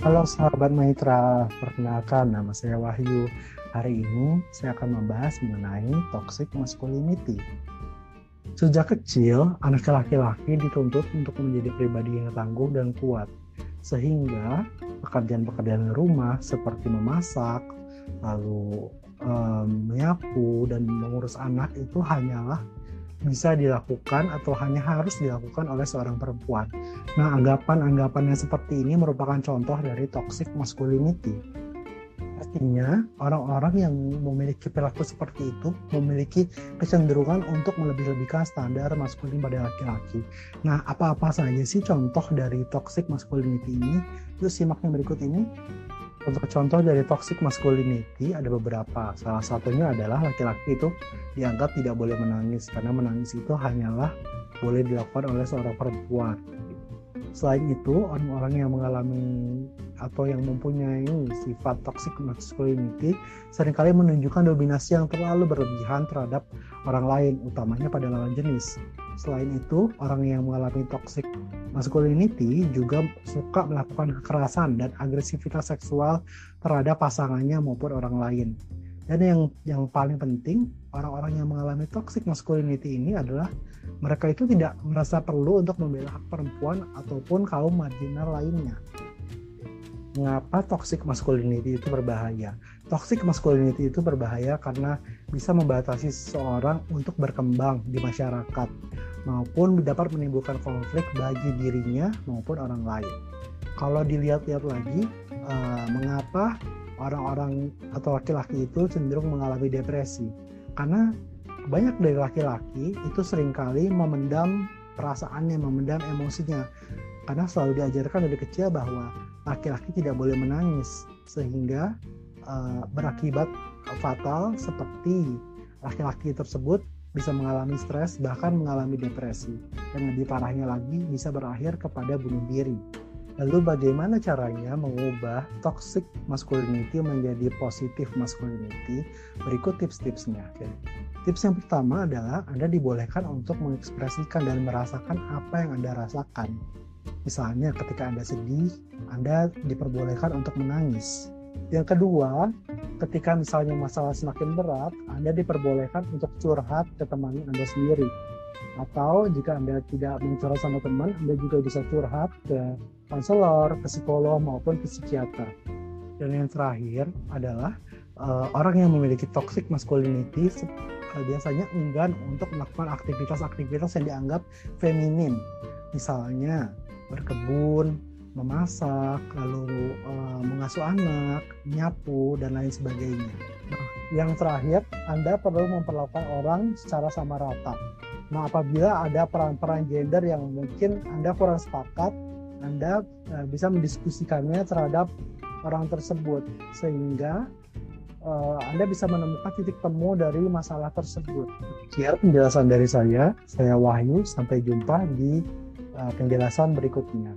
Halo sahabat Maitra, perkenalkan nama saya Wahyu. Hari ini saya akan membahas mengenai toxic masculinity. Sejak kecil, anak laki-laki dituntut untuk menjadi pribadi yang tangguh dan kuat, sehingga pekerjaan-pekerjaan rumah seperti memasak, lalu um, menyapu dan mengurus anak itu hanyalah bisa dilakukan atau hanya harus dilakukan oleh seorang perempuan. Nah, anggapan-anggapan yang seperti ini merupakan contoh dari toxic masculinity. Artinya, orang-orang yang memiliki perilaku seperti itu memiliki kecenderungan untuk melebih-lebihkan standar maskulin pada laki-laki. Nah, apa-apa saja sih contoh dari toxic masculinity ini? Yuk simak yang berikut ini. Contoh-contoh dari toxic masculinity ada beberapa. Salah satunya adalah laki-laki itu dianggap tidak boleh menangis karena menangis itu hanyalah boleh dilakukan oleh seorang perempuan. Selain itu, orang-orang yang mengalami atau yang mempunyai sifat toxic masculinity sering kali menunjukkan dominasi yang terlalu berlebihan terhadap orang lain, utamanya pada lawan jenis. Selain itu, orang yang mengalami toxic masculinity juga suka melakukan kekerasan dan agresivitas seksual terhadap pasangannya maupun orang lain. Dan yang yang paling penting, orang-orang yang mengalami toxic masculinity ini adalah mereka itu tidak merasa perlu untuk membela hak perempuan ataupun kaum marginal lainnya. Mengapa toxic masculinity itu berbahaya? Toxic masculinity itu berbahaya karena bisa membatasi seseorang untuk berkembang di masyarakat maupun dapat menimbulkan konflik bagi dirinya maupun orang lain. Kalau dilihat-lihat lagi, uh, mengapa orang-orang atau laki-laki itu cenderung mengalami depresi karena banyak dari laki-laki itu sering kali memendam perasaannya, memendam emosinya karena selalu diajarkan dari kecil bahwa laki-laki tidak boleh menangis sehingga uh, berakibat fatal seperti laki-laki tersebut bisa mengalami stres bahkan mengalami depresi dan lebih parahnya lagi bisa berakhir kepada bunuh diri. Lalu bagaimana caranya mengubah toxic masculinity menjadi positif masculinity? Berikut tips-tipsnya. Tips yang pertama adalah Anda dibolehkan untuk mengekspresikan dan merasakan apa yang Anda rasakan. Misalnya ketika Anda sedih, Anda diperbolehkan untuk menangis. Yang kedua, ketika misalnya masalah semakin berat, Anda diperbolehkan untuk curhat ke teman Anda sendiri. Atau jika Anda tidak mencurhat sama teman, Anda juga bisa curhat ke konselor, ke psikolog maupun ke psikiater. Dan yang terakhir adalah uh, orang yang memiliki toxic masculinity uh, biasanya enggan untuk melakukan aktivitas-aktivitas yang dianggap feminin. Misalnya berkebun, memasak, lalu uh, mengasuh anak, nyapu dan lain sebagainya. Nah, yang terakhir, Anda perlu memperlakukan orang secara sama rata. Nah, apabila ada peran-peran gender yang mungkin Anda kurang sepakat, anda uh, bisa mendiskusikannya terhadap orang tersebut sehingga uh, Anda bisa menemukan titik temu dari masalah tersebut. Sekian penjelasan dari saya. Saya Wahyu. Sampai jumpa di uh, penjelasan berikutnya.